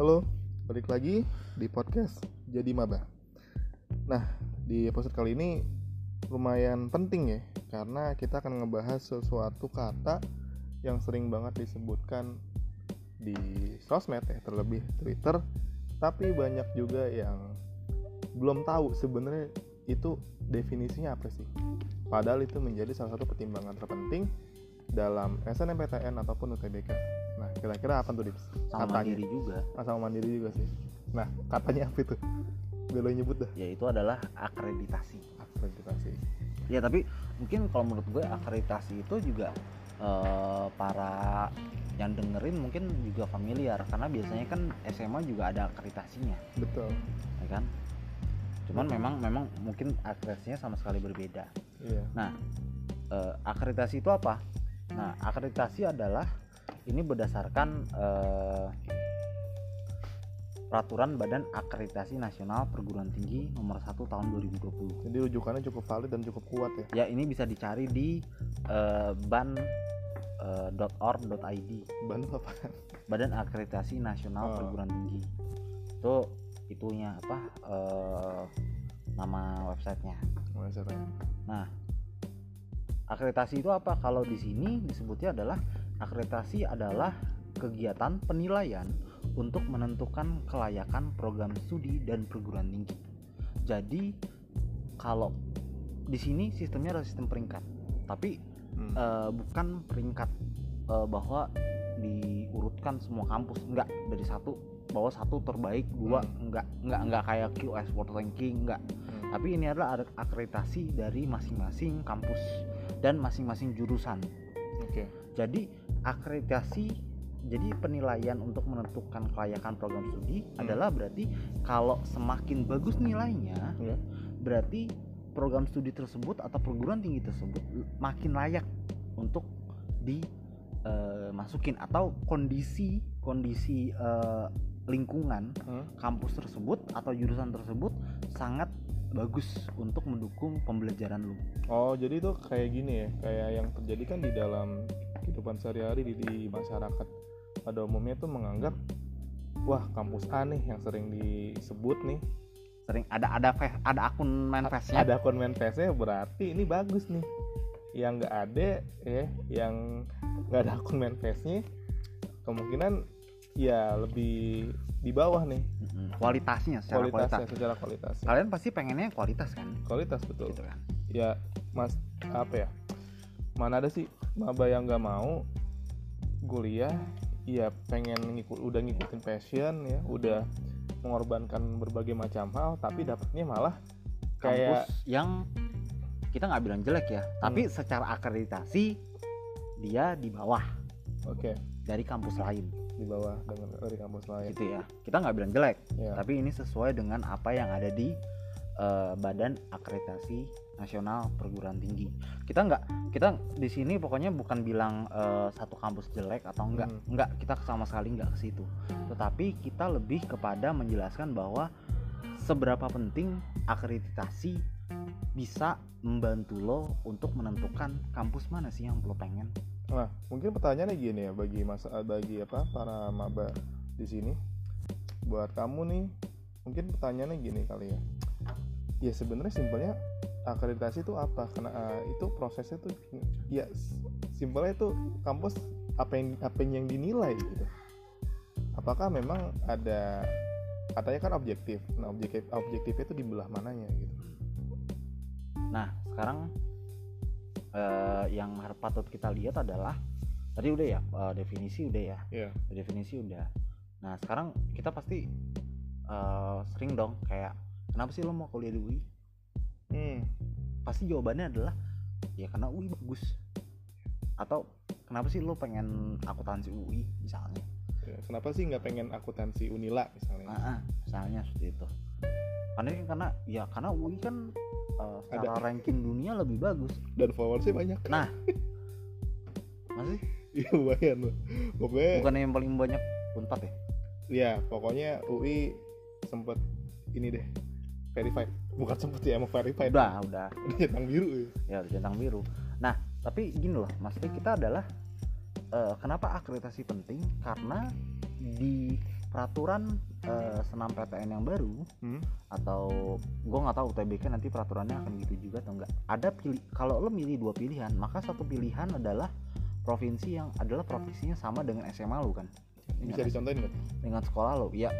Halo, balik lagi di podcast Jadi Maba. Nah, di episode kali ini lumayan penting ya, karena kita akan ngebahas sesuatu kata yang sering banget disebutkan di sosmed ya, terlebih Twitter, tapi banyak juga yang belum tahu sebenarnya itu definisinya apa sih. Padahal itu menjadi salah satu pertimbangan terpenting dalam SNMPTN ataupun UTBK. Kira-kira apa tuh, Dips? sama mandiri juga Ah, sama mandiri juga sih. Nah, katanya apa itu? Biar lo nyebut dah. yaitu adalah akreditasi Akreditasi. ya tapi mungkin kalau menurut gue akreditasi itu juga eh, para yang dengerin mungkin juga familiar karena biasanya kan SMA juga ada akreditasinya Betul. ya kan cuman memang memang mungkin akreditasinya sama sekali berbeda Iya. nah eh, akreditasi itu apa nah akreditasi adalah ini berdasarkan eh, peraturan Badan Akreditasi Nasional Perguruan Tinggi nomor 1 tahun 2020 Jadi rujukannya cukup valid dan cukup kuat ya. ya ini bisa dicari di eh, ban eh, .org.id Bantu apa? Badan Akreditasi Nasional Oh. Perguruan Tinggi itu itunya apa eh, nama websitenya Masalahnya. nah akreditasi itu apa kalau di sini disebutnya adalah akreditasi adalah kegiatan penilaian untuk menentukan kelayakan program studi dan perguruan tinggi jadi kalau di sini sistemnya adalah sistem peringkat tapi Hmm. eh, bukan peringkat eh, bahwa diurutkan semua kampus enggak dari satu bahwa satu terbaik dua Hmm. enggak enggak enggak kayak QS World Ranking enggak Hmm. tapi ini adalah ada akreditasi dari masing-masing kampus dan masing-masing jurusan Oke. jadi akreditasi jadi penilaian untuk menentukan kelayakan program studi Hmm. adalah berarti kalau semakin bagus nilainya Ya. berarti program studi tersebut atau perguruan tinggi tersebut makin layak untuk dimasukin atau kondisi kondisi eh, lingkungan Hmm. kampus tersebut atau jurusan tersebut sangat bagus untuk mendukung pembelajaran lu. Oh, jadi itu kayak gini ya, kayak yang terjadi kan di dalam kehidupan sehari-hari di, di masyarakat pada umumnya tuh menganggap wah kampus A nih yang sering disebut nih Sering ada ada ada akun manifestnya. ada akun manifestnya berarti ini bagus nih yang nggak ada ya yang nggak ada akun manifestnya kemungkinan ya lebih di bawah nih. Kualitasnya secara kualitasnya kualitas. secara kualitas Kalian pasti pengennya kualitas kan? kualitas betul Gitu kan. ya mas apa ya mana ada sih maba yang nggak mau kuliah ya pengen ngikut udah ngikutin passion ya udah mengorbankan berbagai macam hal tapi dapatnya malah kayak Kampus yang kita nggak bilang jelek ya, tapi Hmm. secara akreditasi dia di bawah. Oke. Dari kampus lain. Di bawah dengan dari kampus lain. Gitu ya. Kita nggak bilang jelek, ya. tapi ini sesuai dengan apa yang ada di eh, Badan Akreditasi Nasional Perguruan Tinggi. Kita nggak, kita di sini pokoknya bukan bilang eh, satu kampus jelek atau enggak, Hmm. enggak kita sama sekali nggak ke situ. Tetapi kita lebih kepada menjelaskan bahwa seberapa penting akreditasi bisa membantu lo untuk menentukan kampus mana sih yang lo pengen. nah mungkin pertanyaannya gini ya bagi masa bagi apa para maba di sini buat kamu nih mungkin pertanyaannya gini kali ya ya sebenarnya simpelnya akreditasi itu apa karena eh, itu prosesnya tuh ya simpelnya itu kampus apa yang apa yang dinilai gitu apakah memang ada katanya kan objektif nah objektif objektifnya itu di belah mananya gitu Nah, sekarang eh, yang patut kita lihat adalah tadi udah ya eh, definisi udah ya, ya definisi udah. Nah, sekarang kita pasti eh, sering dong kayak kenapa sih lo mau kuliah di UI? hmm. Pasti jawabannya adalah ya karena UI bagus. Atau kenapa sih lo pengen akuntansi UI misalnya? Ya, kenapa sih nggak pengen akuntansi Unila misalnya? Ah, ah, misalnya seperti itu. Karena karena ya karena UI kan eh, secara ranking dunia lebih bagus. dan followersnya banyak. Nah, masih? Iya lumayan loh. Pokoknya bukan yang paling banyak unpad ya? Ya pokoknya UI sempet ini deh verified bukan sempet ya emang verified udah udah. Udah centang biru ya? Ya udah centang biru. Nah tapi gini loh maksudnya kita adalah eh, kenapa akreditasi penting? Karena di peraturan eh, senam PTN yang baru Hmm? atau gue nggak tahu UTBK nanti peraturannya akan gitu juga atau enggak ada pilih kalau lo milih dua pilihan maka satu pilihan adalah provinsi yang adalah provinsinya sama dengan SMA lo kan? Bisa dengan, dicontohin nggak? dengan sekolah lo. Ya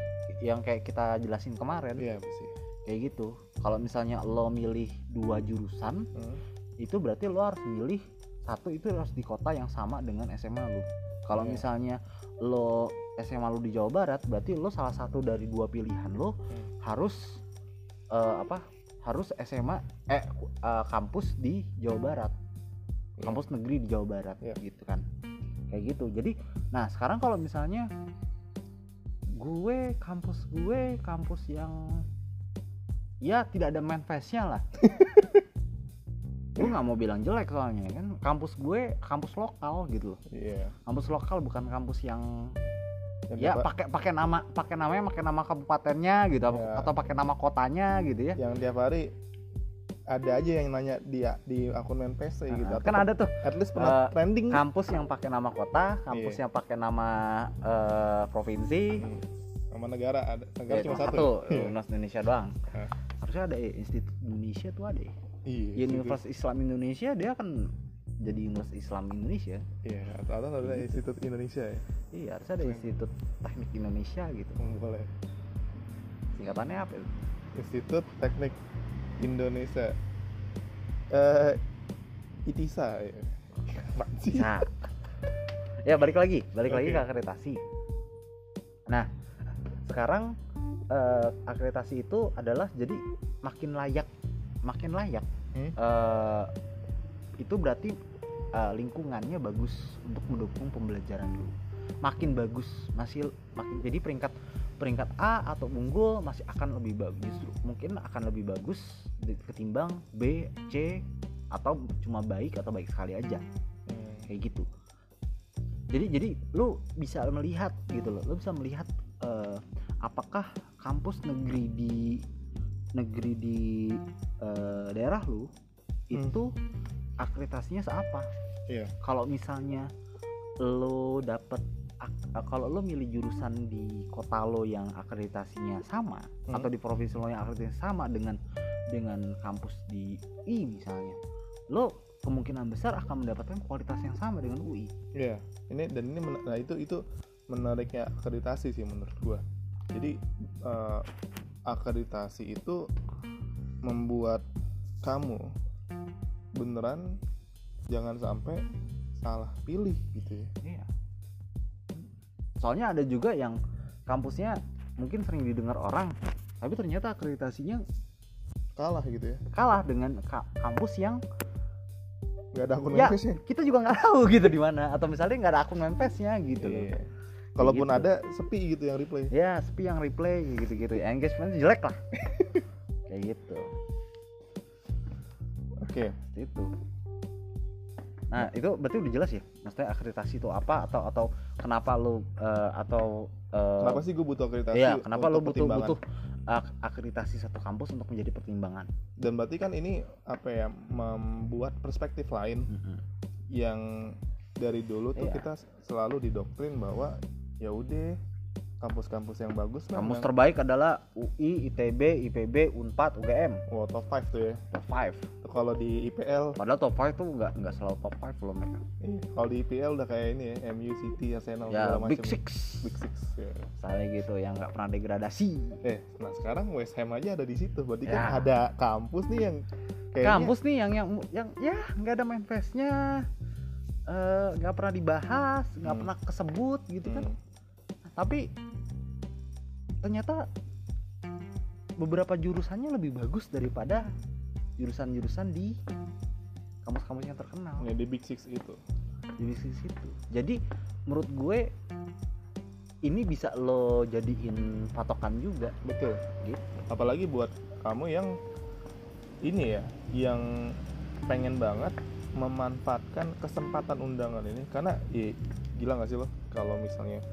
yang kayak kita jelasin kemarin Iya pasti. Kayak gitu kalau misalnya lo milih dua jurusan Hmm. itu berarti lo harus milih satu itu harus di kota yang sama dengan SMA lo kalau Iya. misalnya lo SMA lo di Jawa Barat berarti lo salah satu dari dua pilihan lo Hmm. harus eh, apa harus SMA eh eh, kampus di Jawa Barat Iya. kampus negeri di Jawa Barat Iya. gitu kan kayak gitu jadi nah sekarang kalau misalnya gue kampus gue kampus yang ya tidak ada manifestnya lah gue nggak mau bilang jelek soalnya kan kampus gue kampus lokal gitu loh Iya. kampus lokal bukan kampus yang ya pakai pakai nama pakai namanya pakai nama kabupatennya gitu Ya. atau pakai nama kotanya gitu ya yang tiap hari ada aja yang nanya dia di akun Menpes gitu. Nah, Atau kan ada tuh At least pernah Eh, trending. kampus yang pakai nama kota kampus Iya. yang pakai nama eh, provinsi Hmm. Sama negara ada. Negara Eh, cuma satu. Iya. Universitas Indonesia doang Hah? Harusnya ada eh, Institut Indonesia tuh ada ya. Iya. Ya, Universitas Islam Indonesia dia kan jadi Universitas Islam Indonesia Iya. Atau atau ada Institut Indonesia ya. iya harusnya ada. Institut Teknik Indonesia gitu Hmm, boleh. singkatannya apa itu Institut Teknik Indonesia. Eh ITISA ya. Nah, ya balik lagi, balik lagi Oke. ke akreditasi. Nah, sekarang eh, akreditasi itu adalah jadi makin layak, makin layak. Hmm? Eh, itu berarti eh, lingkungannya bagus untuk mendukung pembelajaran lu. Makin bagus, masih makin jadi peringkat peringkat A atau unggul masih akan lebih bagus justru mungkin akan lebih bagus ketimbang B, C atau cuma baik atau baik sekali aja Hmm. kayak gitu jadi jadi lu bisa melihat gitu loh lu bisa melihat eh, apakah kampus negeri di negeri di eh, daerah lu Hmm. itu akreditasinya seapa Iya. kalau misalnya lo dapet eh, kalau lo milih jurusan di kota lo yang akreditasinya sama Hmm. atau di provinsi lo yang akreditasinya sama dengan dengan kampus di UI misalnya lo kemungkinan besar akan mendapatkan kualitas yang sama dengan UI Iya, ini dan ini nah itu itu menariknya akreditasi sih menurut gua. Jadi eh, akreditasi itu membuat kamu beneran jangan sampai salah pilih gitu ya. Iya. Soalnya ada juga yang kampusnya mungkin sering didengar orang, tapi ternyata akreditasinya Kalah gitu ya. kalah dengan ka- kampus yang Nggak ada akun Ya, kita juga nggak tahu gitu di mana atau misalnya nggak ada akun Memphis-nya gitu loh. Kalaupun gitu. ada sepi gitu yang replay. Ya, sepi yang replay gitu-gitu. Engagement jelek lah. Kayak gitu. Oke. Seperti itu. Nah, itu berarti udah jelas ya? Maksudnya akreditasi itu apa atau atau kenapa lu eh, atau eh, Kenapa sih gue butuh akreditasi? Iya, kenapa lo butuh butuh ak- akreditasi satu kampus untuk menjadi pertimbangan? Dan berarti kan ini apa ya membuat perspektif lain yang dari dulu tuh Iya. kita selalu didoktrin bahwa ya udah kampus-kampus yang bagus Kampus yang- terbaik adalah UI, ITB, IPB, Unpad, UGM, Wah, top 5 tuh ya top 5. Tuh kalau di IPL Padahal top 5 tuh nggak nggak selalu top 5 loh mereka. iya, kalau di IPL udah kayak ini ya MU City Arsenal Ya, segala Big macem. Six. Big Six ya. Misalnya gitu yang nggak pernah degradasi. eh nah sekarang West Ham aja ada di situ berarti kan Ya. ada kampus nih yang kayaknya Kampus nih yang yang yang ya nggak ada manifestnya, eh, nggak pernah dibahas, nggak Hmm. pernah kesebut gitu kan. Tapi ternyata beberapa jurusannya lebih bagus daripada jurusan-jurusan di kampus-kampus yang terkenal. ya di Big Six itu. Di sisi situ jadi menurut gue ini bisa lo jadiin patokan juga. Betul. Gitu. Apalagi buat kamu yang ini ya yang pengen banget memanfaatkan kesempatan undangan ini. Karena ya, gila nggak sih lo? Kalau misalnya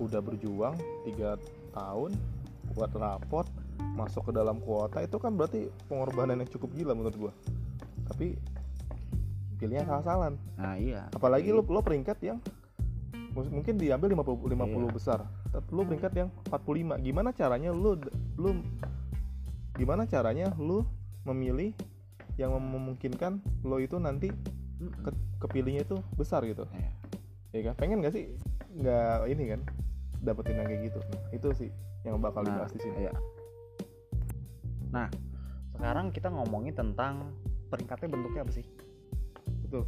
udah berjuang tiga tahun buat rapot masuk ke dalam kuota itu kan berarti pengorbanan yang cukup gila menurut gua. Tapi pilihnya salah-salan nah iya. Apalagi lo lo peringkat yang mungkin diambil 50 50 Iya. besar tapi lu peringkat yang 45 gimana caranya lu lu gimana caranya lu memilih yang mem- memungkinkan lo itu nanti ke, kepilihnya itu besar gitu? Iya. ya kan? Pengen gak sih nggak ini kan dapetin yang kayak gitu nah, itu sih yang bakal Nah, dibahas di sini iya. Nah, sekarang kita ngomongin tentang peringkatnya bentuknya apa sih? betul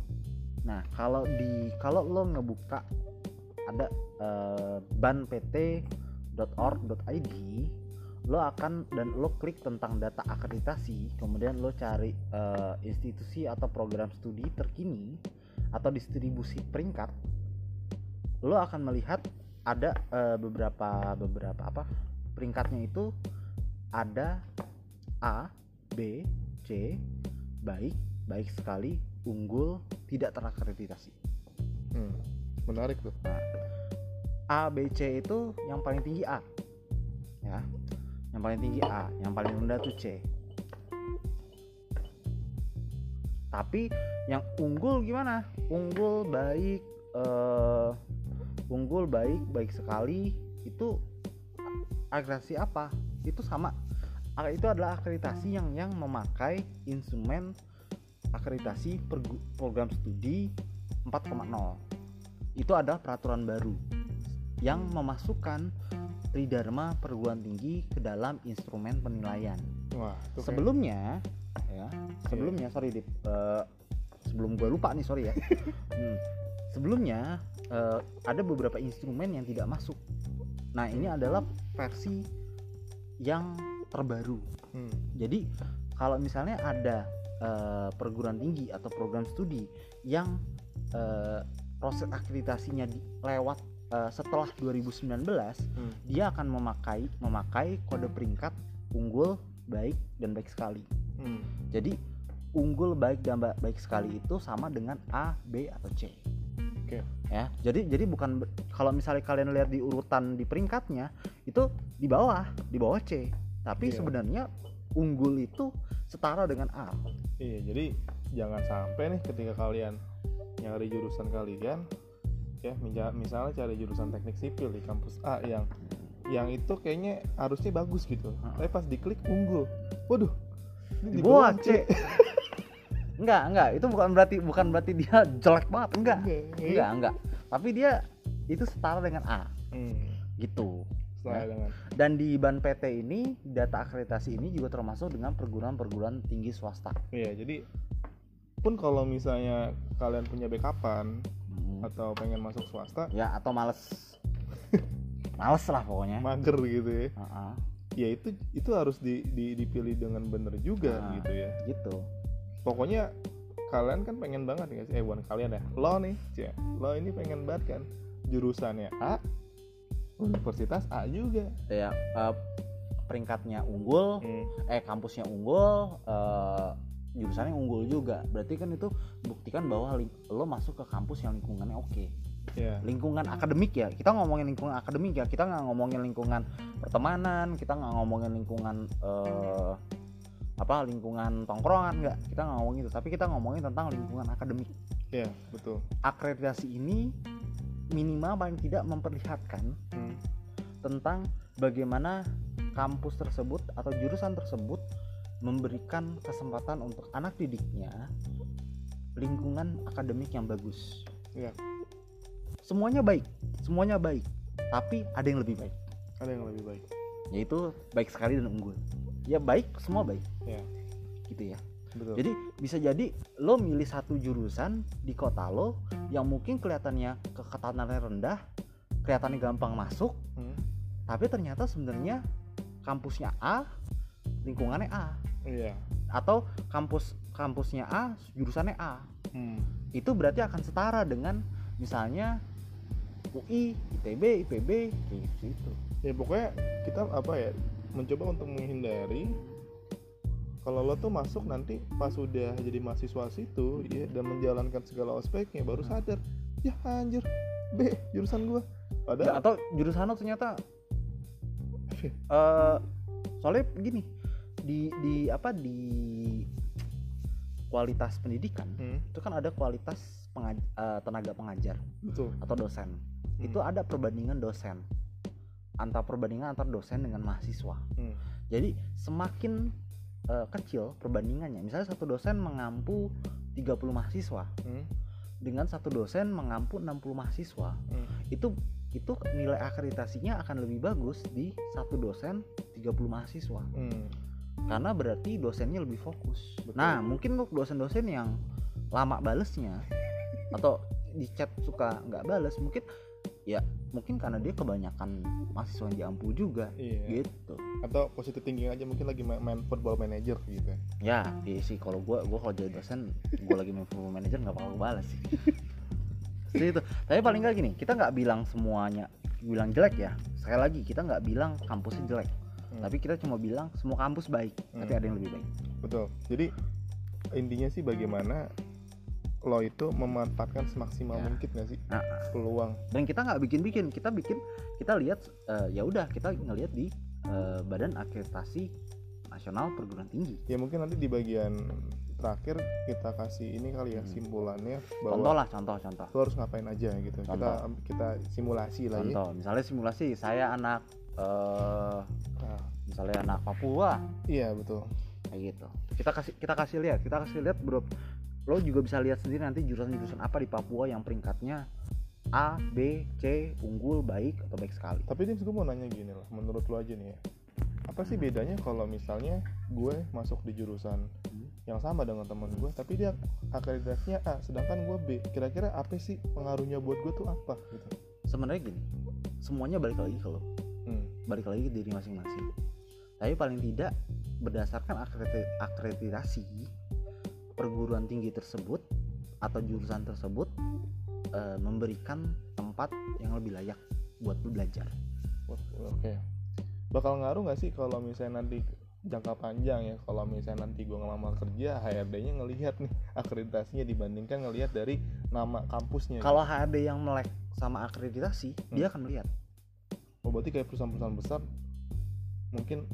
Nah, kalau di kalau lo ngebuka ada eh, banpt.org.id, lo akan dan lo klik tentang data akreditasi, kemudian lo cari eh, institusi atau program studi terkini atau distribusi peringkat, lo akan melihat ada eh, beberapa beberapa apa peringkatnya itu ada A, B, C, baik, baik sekali, unggul, tidak terakreditasi. hmm, menarik tuh A, B, C itu yang paling tinggi A. Ya. Yang paling tinggi A, yang paling rendah tuh C. Tapi yang unggul gimana? Unggul baik eh unggul baik baik sekali itu akreditasi apa? Itu sama. Ah, Itu adalah akreditasi yang yang memakai instrumen akreditasi program studi 4,0 itu adalah peraturan baru yang memasukkan Tridharma perguruan tinggi ke dalam instrumen penilaian. wah itu kayak- Sebelumnya, ya, sebelumnya sorry Dip, eh, sebelum gue lupa nih sorry ya. Hmm, sebelumnya eh, ada beberapa instrumen yang tidak masuk. Nah ini adalah versi yang terbaru. hmm, Jadi kalau misalnya ada eh, perguruan tinggi atau program studi yang eh, proses akreditasinya di- lewat eh, setelah 2019, hmm, dia akan memakai memakai kode peringkat unggul, baik dan baik sekali. hmm. Jadi unggul, baik dan ba- baik sekali itu sama dengan A, B atau C. Oke. Ya, jadi jadi bukan kalau misalnya kalian lihat di urutan di peringkatnya itu di bawah, di bawah C. Tapi Iya. sebenarnya unggul itu setara dengan A. Iya, jadi jangan sampai nih ketika kalian nyari jurusan kalian ya misalnya cari jurusan teknik sipil di kampus A yang yang itu kayaknya harusnya bagus gitu. Tapi pas diklik unggul. Waduh. Ini Di bawah C. enggak, enggak, itu bukan berarti bukan berarti dia jelek banget, enggak. Enggak, enggak. Tapi dia itu setara dengan A Hmm. gitu. Setelah dengan Dan di ban PT ini data akreditasi ini juga termasuk dengan perguruan-perguruan tinggi swasta. Iya, jadi pun kalau misalnya kalian punya backupan Hmm. atau pengen masuk swasta, Ya atau males. males lah pokoknya. mager gitu ya. Heeh, Ya itu itu harus di, di- dipilih dengan bener juga Ah. gitu ya. gitu. Pokoknya kalian kan pengen banget nggak sih eh bukan kalian ya lo nih cia lo ini pengen banget kan jurusannya A universitas A juga Ya eh, peringkatnya unggul, Hmm, eh kampusnya unggul, eh, jurusannya unggul juga. Berarti kan itu buktikan bahwa lo masuk ke kampus yang lingkungannya oke. ya Lingkungan akademik ya. Kita ngomongin lingkungan akademik ya. Kita nggak ngomongin lingkungan pertemanan, kita nggak ngomongin lingkungan eh, apa lingkungan tongkrongan nggak. Kita nggak ngomongin itu. Tapi kita ngomongin tentang lingkungan akademik. ya betul Akreditasi ini minimal paling tidak memperlihatkan Hmm, tentang bagaimana kampus tersebut atau jurusan tersebut memberikan kesempatan untuk anak didiknya lingkungan akademik yang bagus. Iya. Semuanya baik, semuanya baik, tapi ada yang lebih baik, ada yang lebih baik yaitu baik sekali dan unggul. Ya baik, semua baik. Iya. Gitu ya. betul Jadi bisa jadi lo milih satu jurusan di kota lo yang mungkin kelihatannya keketanannya rendah, kelihatannya gampang masuk, Hmm, tapi ternyata sebenarnya kampusnya A lingkungannya A iya atau kampus kampusnya A jurusannya A Hmm, itu berarti akan setara dengan misalnya UI ITB IPB kayak gitu. Ya pokoknya kita apa ya mencoba untuk menghindari kalau lo tuh masuk nanti pas udah jadi mahasiswa situ ya dan menjalankan segala aspeknya baru sadar ya anjir B jurusan gua. Ya, padahal atau jurusan lo ternyata eh soalnya gini di di apa di kualitas pendidikan Hmm, itu kan ada kualitas pengaj- eh, tenaga pengajar betul. atau dosen itu ada perbandingan dosen antar perbandingan antar dosen dengan mahasiswa Hmm. jadi semakin eh, kecil perbandingannya misalnya satu dosen mengampu 30 mahasiswa Hmm. dengan satu dosen mengampu 60 mahasiswa Hmm. itu itu nilai akreditasinya akan lebih bagus di satu dosen 30 mahasiswa Hmm. karena berarti dosennya lebih fokus. Betul. Nah, mungkin untuk dosen-dosen yang lama balesnya atau di chat suka nggak bales, mungkin ya mungkin karena dia kebanyakan mahasiswa yang diampu juga Iya. gitu. Atau positive thinking aja mungkin lagi ma- main football manager gitu. ya. Ya, iya sih kalau gua gua kalau jadi dosen, gua lagi main football manager nggak bakal balas sih. Itu. Tapi paling nggak gini, kita nggak bilang semuanya bilang jelek ya. Sekali lagi kita nggak bilang kampusnya jelek, Hmm. tapi kita cuma bilang semua kampus baik, tapi Hmm. ada yang lebih baik. Betul. Jadi intinya sih bagaimana lo itu memanfaatkan semaksimal Ya. mungkin gak sih Nah, peluang. dan kita nggak bikin-bikin kita bikin kita lihat eh, ya udah kita ngelihat di eh, badan akreditasi nasional perguruan tinggi Ya mungkin nanti di bagian terakhir kita kasih ini kali ya Hmm. simpulannya contoh bahwa lah contoh contoh lo harus ngapain aja gitu. Kita Contoh. kita simulasi lah ya. contoh misalnya simulasi saya anak eh Nah, misalnya anak Papua iya betul. kayak gitu kita kasih kita kasih lihat kita kasih lihat bro lo juga bisa lihat sendiri nanti jurusan-jurusan apa di Papua yang peringkatnya A, B, C, unggul, baik atau baik sekali. Tapi ini gue mau nanya gini lah, menurut lo aja nih ya. Apa sih bedanya kalau misalnya gue masuk di jurusan Hmm. yang sama dengan teman gue, tapi dia akreditasinya A, sedangkan gue B. Kira-kira apa sih pengaruhnya buat gue tuh apa gitu? Sebenarnya gini, semuanya balik lagi ke lo. Hmm. balik lagi ke diri masing-masing tapi paling tidak berdasarkan akredit- akreditasi perguruan tinggi tersebut atau jurusan tersebut eh, memberikan tempat yang lebih layak buat lu belajar. Oke. Bakal ngaruh nggak sih kalau misalnya nanti jangka panjang ya? Kalau misalnya nanti gue ngelamar kerja HRD-nya ngelihat nih akreditasinya dibandingkan ngelihat dari nama kampusnya. Gitu. kalau HRD yang melek sama akreditasi dia akan melihat. Oh, berarti kayak perusahaan-perusahaan besar mungkin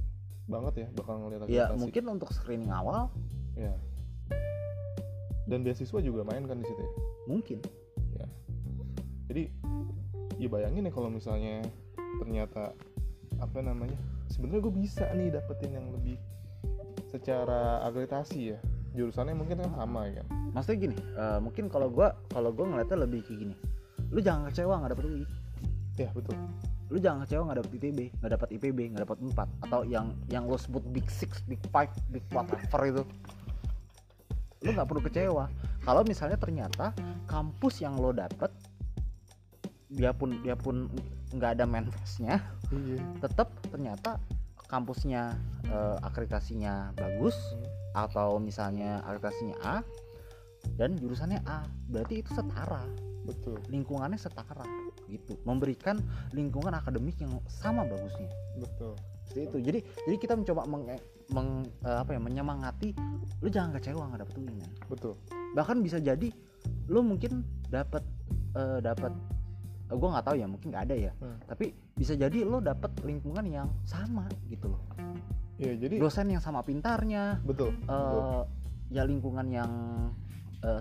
banget ya bakal ngelihat ya akreditasi. mungkin untuk screening awal ya dan beasiswa juga main kan di situ ya? Mungkin. Jadi ya bayangin ya kalau misalnya ternyata apa namanya sebenarnya gue bisa nih dapetin yang lebih secara akreditasi ya. Jurusannya mungkin kan sama ya kan? Maksudnya gini eh, mungkin kalau gua kalau gua ngeliatnya lebih kayak gini. Lu jangan kecewa nggak dapet UI ya betul. Lu jangan kecewa nggak dapet ITB nggak dapet IPB nggak dapet 4 atau yang yang lo sebut big six big five big whatever itu lu nggak perlu kecewa. Kalau misalnya ternyata kampus yang lo dapet dia pun dia pun nggak ada manifestnya iya. tetap ternyata kampusnya eh, akreditasinya bagus atau misalnya akreditasinya A dan jurusannya A berarti itu setara. Betul. Lingkungannya setara gitu. Memberikan lingkungan akademik yang sama bagusnya. Betul. Seperti itu. Jadi jadi kita mencoba meng, meng- eh, apa ya menyemangati lu jangan kecewa nggak dapet UI men. betul. Bahkan bisa jadi lu mungkin dapat eh, dapat eh, gue nggak tahu ya mungkin nggak ada ya. Hmm. tapi bisa jadi lo dapet lingkungan yang sama gitu loh. Ya jadi dosen yang sama pintarnya betul. betul. eh ya lingkungan yang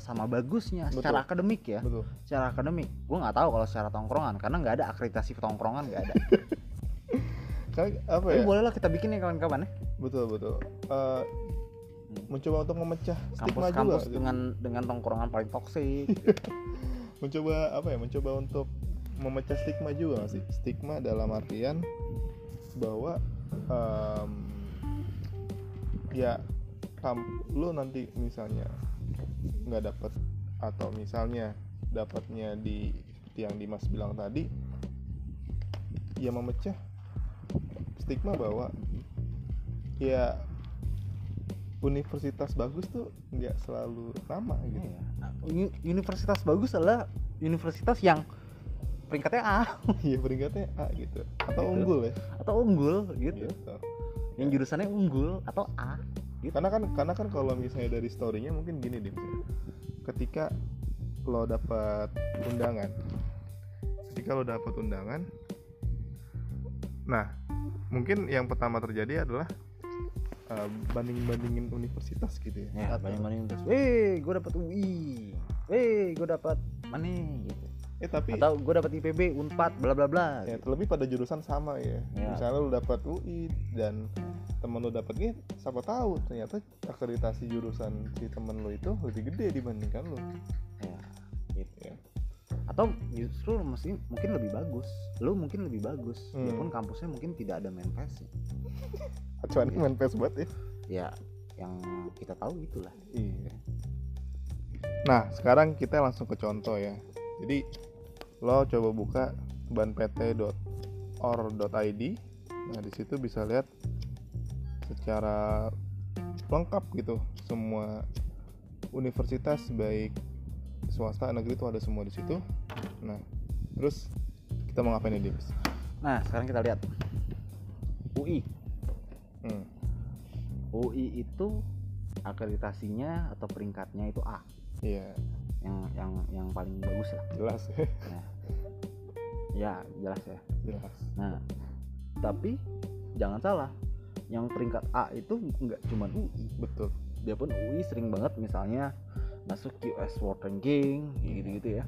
sama bagusnya Betul. secara akademik ya. Betul. Secara akademik gue nggak tahu kalau secara tongkrongan karena nggak ada akreditasi tongkrongan nggak ada Kan apa tapi ya? bolehlah kita bikin ya kawan-kawan ya. Betul betul. Eh, mencoba untuk memecah stigma kampus-kampus juga dengan dengan tongkrongan paling toksik. Mencoba apa ya mencoba untuk memecah stigma juga sih? Stigma dalam artian bahwa em, ya kam lu nanti misalnya nggak dapet atau misalnya dapatnya di seperti yang Dimas bilang tadi ya memecah stigma bahwa ya universitas bagus tuh nggak selalu nama gitu. Uni- universitas bagus adalah universitas yang peringkatnya A Iya peringkatnya A gitu atau Gitu. unggul ya atau unggul gitu gitu. yang jurusannya unggul atau A gitu Karena kan karena kan kalau misalnya dari storynya mungkin gini deh misalnya. Ketika lo dapat undangan, ketika lo dapat undangan, nah mungkin yang pertama terjadi adalah banding bandingin universitas gitu ya. ya Atau- banding banding terus weh gue dapat UI weh gue dapat mana gitu eh tapi atau gue dapat IPB Unpad bla bla bla ya terlebih pada jurusan sama ya, Ya. misalnya lu dapat UI dan temen lu dapat ini siapa tahu ternyata akreditasi jurusan si temen lu itu lebih gede dibandingkan lu gitu Ya. Atau justru mesti mungkin lebih bagus lu mungkin lebih bagus Hmm. walaupun kampusnya mungkin tidak ada manifest acuan main PES banget ya ya yang kita tahu itulah Iya. Nah, sekarang kita langsung ke contoh ya. Jadi lo coba buka banpt.or.id. Nah, di situ bisa lihat secara lengkap gitu semua universitas baik swasta negeri itu ada semua di situ. Nah, terus kita mau ngapain nih, Dims? nah sekarang kita lihat UI Hmm. UI itu akreditasinya atau peringkatnya itu A Iya, yang yang yang paling bagus lah jelas ya. ya jelas ya jelas. nah tapi jangan salah yang peringkat A itu nggak cuma UI Betul. dia pun UI sering banget misalnya masuk US World Ranking gitu-gitu ya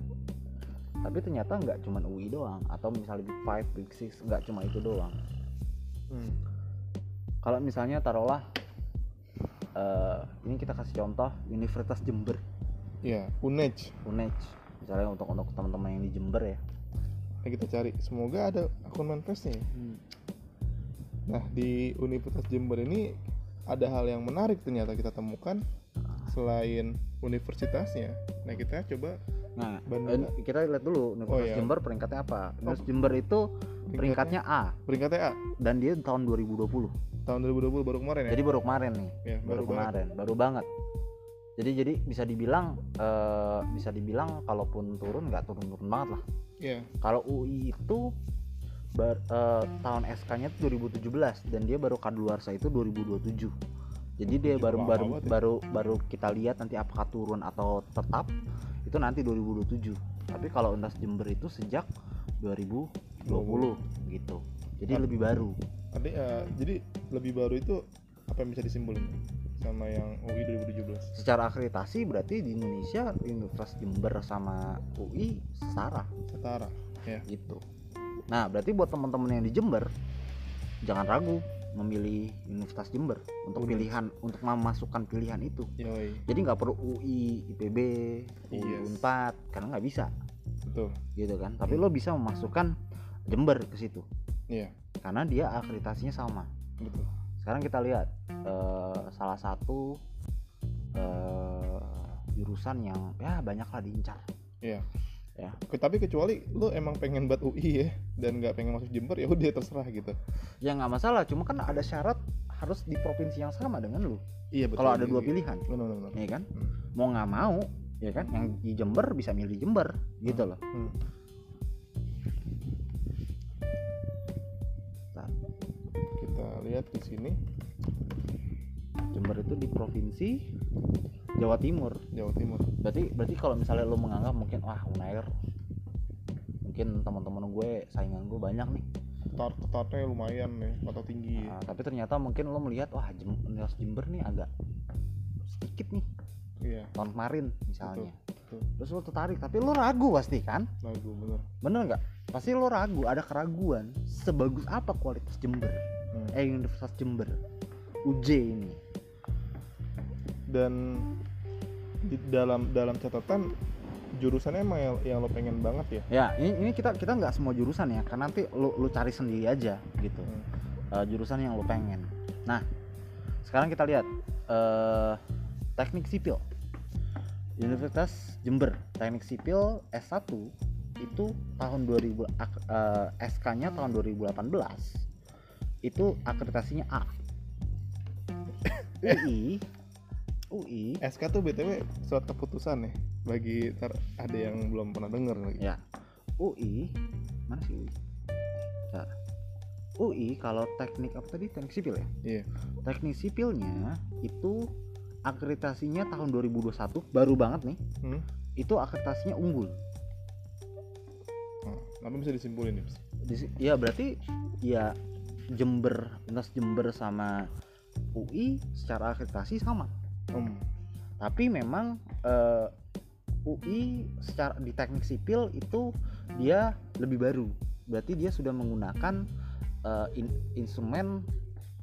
tapi ternyata nggak cuma UI doang atau misalnya Big Five, Big Six nggak cuma itu doang Hmm. kalau misalnya taruhlah eh, ini kita kasih contoh Universitas Jember Iya, UNEJ. UNEJ misalnya untuk untuk teman-teman yang di Jember ya Nah, kita cari. Semoga ada akun manifestnya ya. Nah, di Universitas Jember ini ada hal yang menarik ternyata kita temukan selain universitasnya. Nah, kita coba nah kita lihat dulu Universitas Oh, iya. Jember peringkatnya apa Universitas Jember itu peringkatnya A peringkatnya A dan dia tahun 2020 tahun 2020 baru kemarin ya. jadi baru kemarin nih ya, baru, baru, banget. kemarin baru banget jadi jadi bisa dibilang eh, bisa dibilang kalaupun turun nggak turun turun banget lah Iya. kalau UI itu bar- eh, tahun SK-nya tuh 2017 dan dia baru kadaluarsa itu 2027 jadi dia Gila baru baru ya. baru baru kita lihat nanti apakah turun atau tetap itu nanti 2027 tapi kalau Undas Jember itu sejak 2020 gitu jadi Ap- lebih baru Ada eh, jadi lebih baru itu apa yang bisa disimpulin sama yang UI 2017? secara akreditasi berarti di Indonesia Universitas Jember sama UI setara Setara. gitu nah berarti buat teman-teman yang di Jember jangan ragu memilih Universitas Jember untuk Unik. pilihan untuk memasukkan pilihan itu Yoi, jadi nggak perlu UI IPB UI Yes. Unpad karena nggak bisa betul. gitu kan tapi lo bisa memasukkan Jember ke situ Iya, karena dia akreditasinya sama betul. sekarang kita lihat eh, salah satu eh, jurusan yang ya banyak lah diincar Iya. Ya. Tapi kecuali lu emang pengen buat UI ya dan nggak pengen masuk Jember ya udah terserah gitu. ya nggak masalah cuma kan ada syarat harus di provinsi yang sama dengan lu Iya betul. kalau ada Iya, dua iya. pilihan Benar benar. benar. ya kan Hmm. mau nggak mau ya kan yang di Jember bisa milih Jember gitu loh Hmm. Bentar. Kita lihat di sini Jember itu di provinsi Jawa Timur Jawa Timur. berarti berarti kalau misalnya lo menganggap mungkin wah Unair mungkin teman-teman gue saingan gue banyak nih Ketat ketatnya lumayan nih atau tinggi. Nah, tapi ternyata mungkin lo melihat wah Jem Universitas Jember nih agak sedikit nih Iya, tahun kemarin misalnya betul. terus lo tertarik tapi lo ragu pasti kan Lagu bener. bener nggak pasti lo ragu ada keraguan sebagus apa kualitas Jember Hmm. eh Universitas Jember UJ ini Dan di dalam dalam catatan jurusannya emang yang, yang lo pengen banget ya. ya ini, ini kita kita nggak semua jurusan ya karena nanti lo lo cari sendiri aja gitu Hmm. eh, jurusan yang lo pengen nah sekarang kita lihat eh, teknik sipil Universitas Jember teknik sipil S1 itu tahun 2000 ak- eh, SK-nya tahun 2018 itu akreditasinya A UI UI SK tuh BTW surat keputusan ya bagi ntar ada yang belum pernah denger lagi. ya UI mana sih UI Ya. UI kalau teknik apa tadi teknik sipil ya Iya. teknik sipilnya itu akreditasinya tahun 2021 baru banget nih Hmm. itu akreditasinya unggul Oh, apa bisa disimpulin nih? Si- ya berarti ya Jember Universitas Jember sama UI secara akreditasi sama Hmm. tapi memang eh, UI secara di teknik sipil itu dia lebih baru berarti dia sudah menggunakan uh, in, instrumen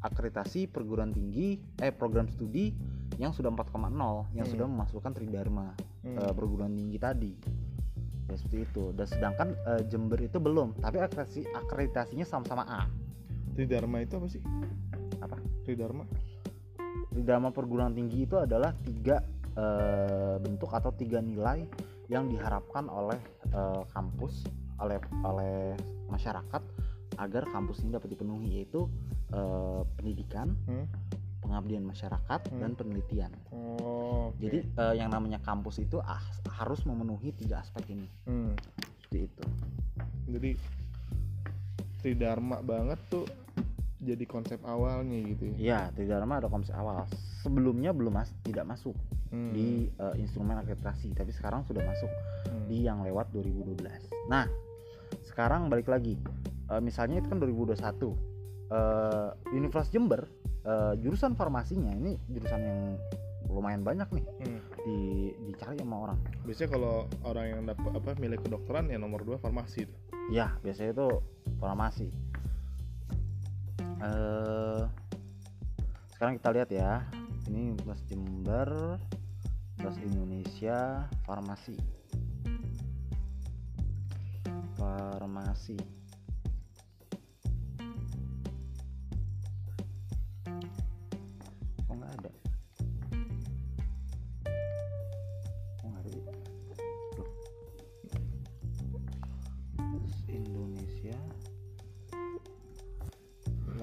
akreditasi perguruan tinggi eh program studi yang sudah 4,0 yang Hmm. sudah memasukkan tridharma Hmm. uh, perguruan tinggi tadi ya seperti itu dan sedangkan uh, Jember itu belum tapi akreditasi akreditasinya sama-sama A Tridharma itu apa sih Apa? Tridharma Tridharma perguruan tinggi itu adalah tiga uh, bentuk atau tiga nilai yang diharapkan oleh uh, kampus oleh oleh masyarakat agar kampus ini dapat dipenuhi yaitu uh, pendidikan Hmm. pengabdian masyarakat Hmm. dan penelitian oh oke. jadi uh, yang namanya kampus itu ah, harus memenuhi tiga aspek ini Hmm. seperti itu jadi Tridharma banget tuh jadi konsep awalnya gitu ya? Ya Tridharma ada konsep awal. Sebelumnya belum mas tidak masuk Hmm. di uh, instrumen akreditasi tapi sekarang sudah masuk Hmm. di yang lewat 2012 nah sekarang balik lagi. Eh, misalnya itu kan 2021 Eh, Universitas Jember eh, jurusan farmasinya ini jurusan yang lumayan banyak nih Hmm. di dicari sama orang. Biasanya kalau orang yang dapat apa milik kedokteran ya nomor dua farmasi tuh ya biasanya itu farmasi eh sekarang kita lihat ya. Ini Universitas Jember Universitas Indonesia farmasi. Farmasi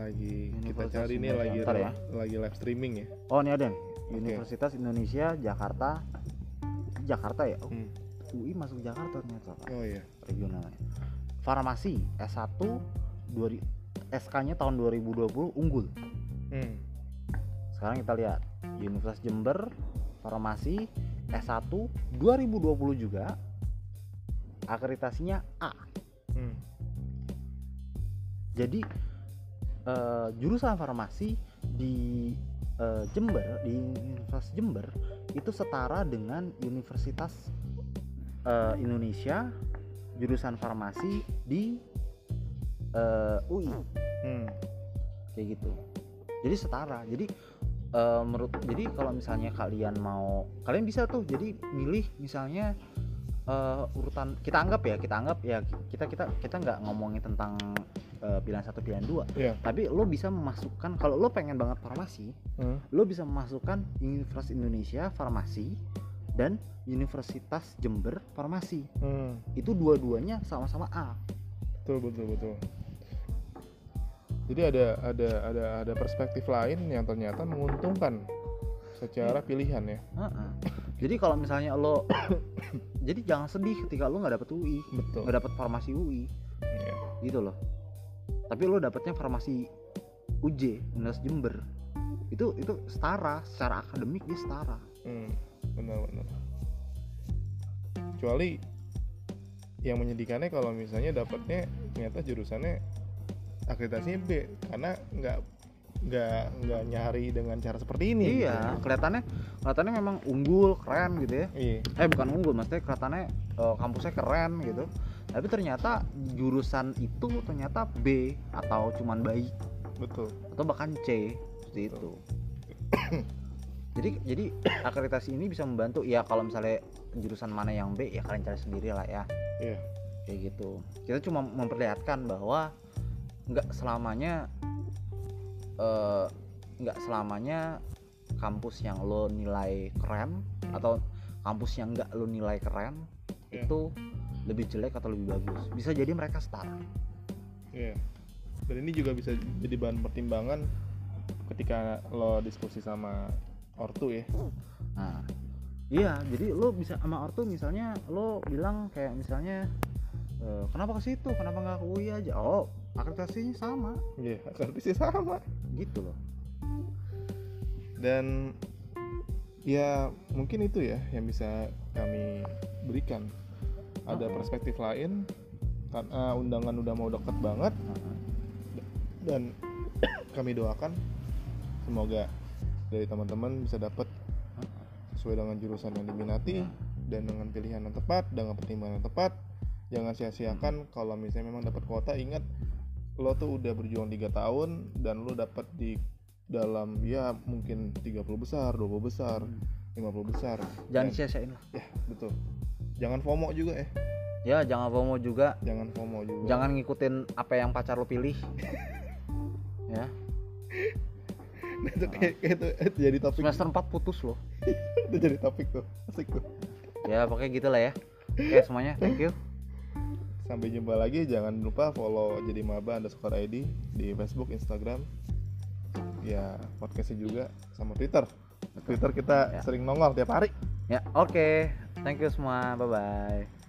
lagi kita cari nih Indonesia. lagi Ntar ya. lagi live streaming ya oh ini ada. Universitas Indonesia Jakarta Jakarta ya oh, Hmm. UI masuk Jakarta ternyata Pak. oh iya regionalnya farmasi S1 dua SK-nya tahun 2020 unggul Hmm. sekarang kita lihat Universitas Jember farmasi S1 2020 juga akreditasinya A Hmm. jadi eh, jurusan farmasi di eh, Jember di Universitas Jember itu setara dengan Universitas eh, Indonesia jurusan farmasi di eh, UI Hmm. kayak gitu. Jadi setara. Jadi eh, menurut jadi kalau misalnya kalian mau kalian bisa tuh jadi milih misalnya eh, urutan kita anggap ya kita anggap ya kita kita kita nggak ngomongin tentang eh, pilihan satu pilihan dua Iya. tapi lo bisa memasukkan kalau lo pengen banget farmasi Hmm. lo bisa memasukkan Universitas Indonesia farmasi dan Universitas Jember farmasi Hmm. itu dua-duanya sama-sama A betul betul betul jadi ada ada ada ada perspektif lain yang ternyata menguntungkan secara pilihan ya Heeh. jadi kalau misalnya lo jadi jangan sedih ketika lo nggak dapet UI nggak dapet farmasi UI Iya. gitu loh tapi lo dapetnya farmasi UJ Universitas Jember itu itu setara secara akademik dia setara Hmm, benar benar. Kecuali yang menyedihkannya kalau misalnya dapatnya ternyata jurusannya akreditasinya B karena nggak nggak nggak nyari dengan cara seperti ini. iya kelihatannya kelihatannya memang unggul keren gitu ya Iya. eh bukan unggul maksudnya kelihatannya eh, kampusnya keren gitu tapi ternyata jurusan itu ternyata B atau cuman baik Betul. atau bahkan C seperti itu jadi jadi akreditasi ini bisa membantu ya kalau misalnya jurusan mana yang B ya kalian cari sendiri lah ya Iya. kayak gitu kita cuma memperlihatkan bahwa nggak selamanya eh, nggak selamanya kampus yang lo nilai keren atau kampus yang nggak lo nilai keren Iya. itu lebih jelek atau lebih bagus bisa jadi mereka setara Iya. Dan ini juga bisa jadi bahan pertimbangan ketika lo diskusi sama ortu ya. Nah, iya, jadi lo bisa sama ortu misalnya lo bilang kayak misalnya e, kenapa ke situ, kenapa nggak ke UI aja? Oh, akreditasinya sama, Iya, akreditasi sama. gitu loh. dan ya mungkin itu ya yang bisa kami berikan ada Oh. perspektif lain karena undangan udah mau deket banget. Heeh. dan kami doakan semoga dari teman-teman bisa dapat sesuai dengan jurusan yang diminati dan dengan pilihan yang tepat dengan pertimbangan yang tepat. Jangan sia-siakan kalau misalnya memang dapat kuota. Ingat lo tuh udah berjuang tiga tahun dan lo dapat di dalam ya mungkin 30 besar 20 besar 50 besar. Jangan sia-siain lah. Ya betul jangan FOMO juga ya. Ya jangan FOMO juga. Jangan FOMO juga. Jangan ngikutin apa yang pacar lo pilih. Ya. Nah, itu kayak, kayak itu, itu jadi topik. Semester 4 putus loh. Itu jadi topik tuh asik tuh. Ya pokoknya gitu lah ya. Oke semuanya thank you. Sampai jumpa lagi. Jangan lupa follow jadi maba underscore id di Facebook Instagram. Ya podcastnya juga sama Twitter. Twitter kita Ya. sering nongol tiap hari. Ya oke thank you semua. Bye bye